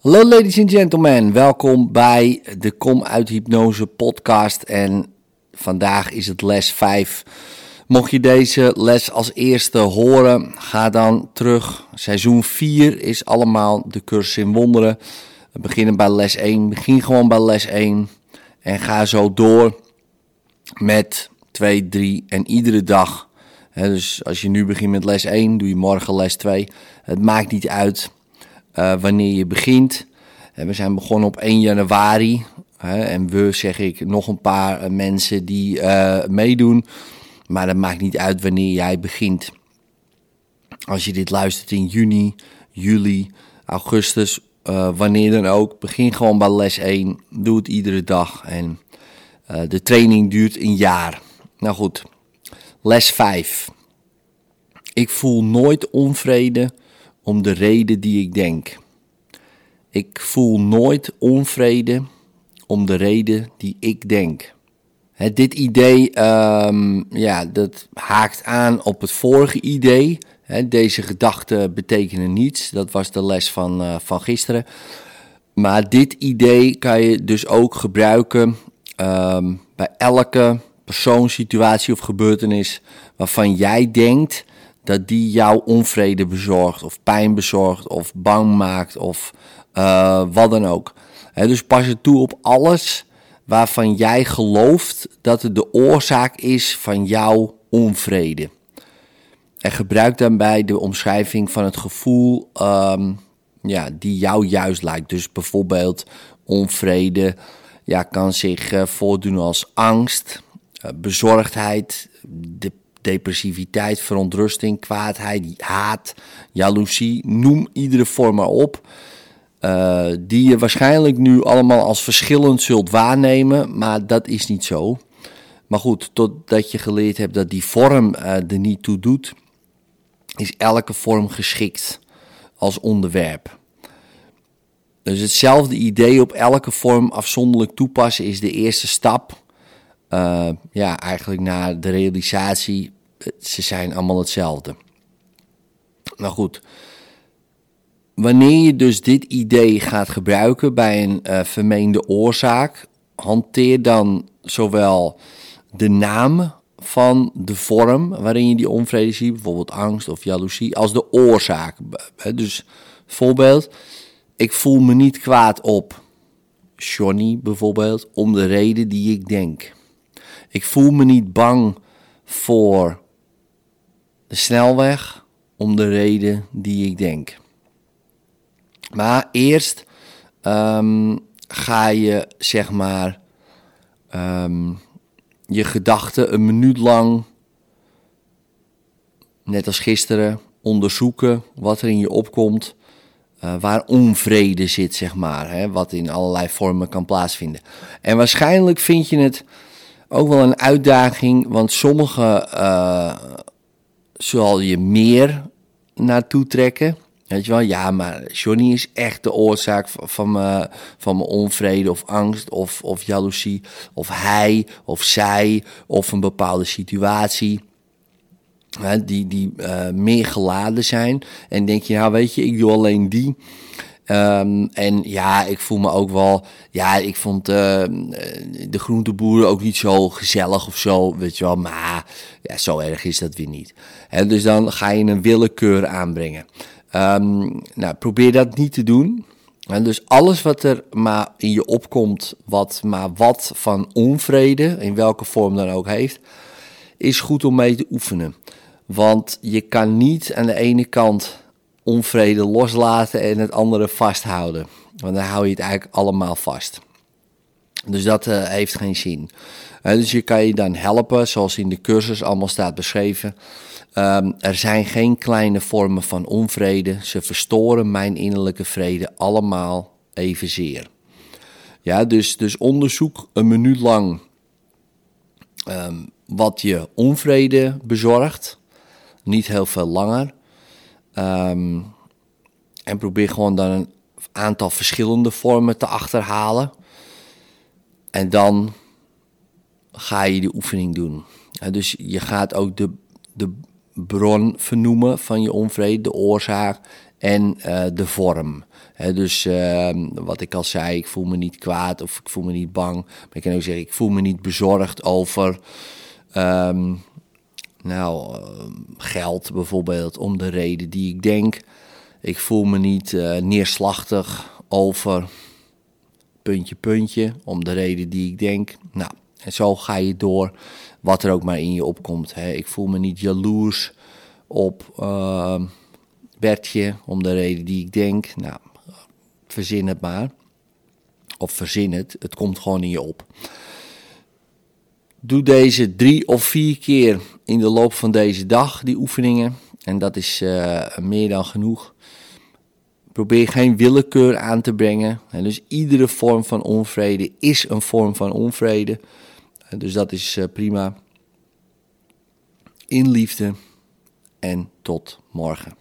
Hallo ladies and gentlemen, welkom bij de Kom uit Hypnose podcast en vandaag is het les 5. Mocht je deze les als eerste horen, ga dan terug. Seizoen 4 is allemaal de cursus in wonderen. We beginnen bij les 1, begin gewoon bij les 1 en ga zo door met 2, 3 en iedere dag. dus als je nu begint met les 1, doe je morgen les 2. Het maakt niet uit uh, wanneer je begint. We zijn begonnen op 1 januari. En we zeg ik nog een paar eh, mensen die meedoen. Maar dat maakt niet uit wanneer jij begint. Als je dit luistert in juni, juli, augustus, wanneer dan ook, begin gewoon bij les 1. Doe het iedere dag. En de training duurt een jaar. Nou goed, les 5. Ik voel nooit onvrede om de reden die ik denk. Ik voel nooit onvrede om de reden die ik denk. dit idee, um, ja, dat haakt aan op het vorige idee. deze gedachten betekenen niets. Dat was de les van, uh, van gisteren. Maar dit idee kan je dus ook gebruiken um, bij elke persoon, situatie of gebeurtenis waarvan jij denkt dat die jou onvrede bezorgt, of pijn bezorgt, of bang maakt, of uh, wat dan ook. dus pas het toe op alles waarvan jij gelooft dat het de oorzaak is van jouw onvrede. En gebruik daarbij de omschrijving van het gevoel um, ja, die jou juist lijkt. Dus bijvoorbeeld onvrede ja, kan zich uh, voordoen als angst, uh, bezorgdheid, de depressiviteit, verontrusting, kwaadheid, haat, jaloezie, noem iedere vorm maar op. Uh, die je waarschijnlijk nu allemaal als verschillend zult waarnemen, maar dat is niet zo. Maar goed, totdat je geleerd hebt dat die vorm uh, er niet toe doet, is elke vorm geschikt als onderwerp. Dus hetzelfde idee op elke vorm afzonderlijk toepassen is de eerste stap uh, ja, eigenlijk naar de realisatie, ze zijn allemaal hetzelfde. Nou goed, wanneer je dus dit idee gaat gebruiken bij een uh, vermeende oorzaak, hanteer dan zowel de naam van de vorm waarin je die onvrede ziet, bijvoorbeeld angst of jaloezie, als de oorzaak. Dus voorbeeld, ik voel me niet kwaad op Johnny bijvoorbeeld, om de reden die ik denk. Ik voel me niet bang voor de snelweg om de reden die ik denk. Maar eerst um, ga je zeg maar um, je gedachten een minuut lang, net als gisteren, onderzoeken wat er in je opkomt. Uh, waar onvrede zit, zeg maar. Hè, wat in allerlei vormen kan plaatsvinden. En waarschijnlijk vind je het ook wel een uitdaging, want sommige uh, zal je meer naartoe trekken. Weet je wel, ja, maar Johnny is echt de oorzaak van, mijn, van mijn onvrede of angst of, of jaloezie. Of hij of zij of een bepaalde situatie. Die die uh, meer geladen zijn. En denk je, nou weet je, ik doe alleen die. Um, en ja, ik voel me ook wel. Ja, ik vond uh, de groenteboeren ook niet zo gezellig of zo. Weet je wel, maar ja, zo erg is dat weer niet. En dus dan ga je een willekeur aanbrengen. Um, nou, probeer dat niet te doen. En dus alles wat er maar in je opkomt, wat maar wat van onvrede, in welke vorm dan ook heeft, is goed om mee te oefenen. Want je kan niet aan de ene kant onvrede loslaten en het andere vasthouden. Want dan hou je het eigenlijk allemaal vast. Dus dat uh, heeft geen zin. Dus je kan je dan helpen, zoals in de cursus allemaal staat beschreven. Um, er zijn geen kleine vormen van onvrede. Ze verstoren mijn innerlijke vrede allemaal evenzeer. Ja, dus, dus onderzoek een minuut lang um, wat je onvrede bezorgt. Niet heel veel langer. Um, en probeer gewoon dan een aantal verschillende vormen te achterhalen. En dan ga je die oefening doen. dus je gaat ook de, de bron vernoemen van je onvrede, de oorzaak en uh, de vorm. dus ehm, wat ik al zei, ik voel me niet kwaad of ik voel me niet bang. Maar ik kan ook zeggen, ik voel me niet bezorgd over ehm, nou, ehm, geld bijvoorbeeld, om de reden die ik denk. Ik voel me niet uh, neerslachtig over puntje, puntje, om de reden die ik denk. Nou, en zo ga je door, wat er ook maar in je opkomt. Hè. Ik voel me niet jaloers op uh, Bertje, om de reden die ik denk. Nou, verzin het maar. Of verzin het, het komt gewoon in je op. Doe deze drie of vier keer in de loop van deze dag, die oefeningen. En dat is uh, meer dan genoeg. Probeer geen willekeur aan te brengen. En dus iedere vorm van onvrede is een vorm van onvrede. Dus dat is uh, prima. In liefde en tot morgen.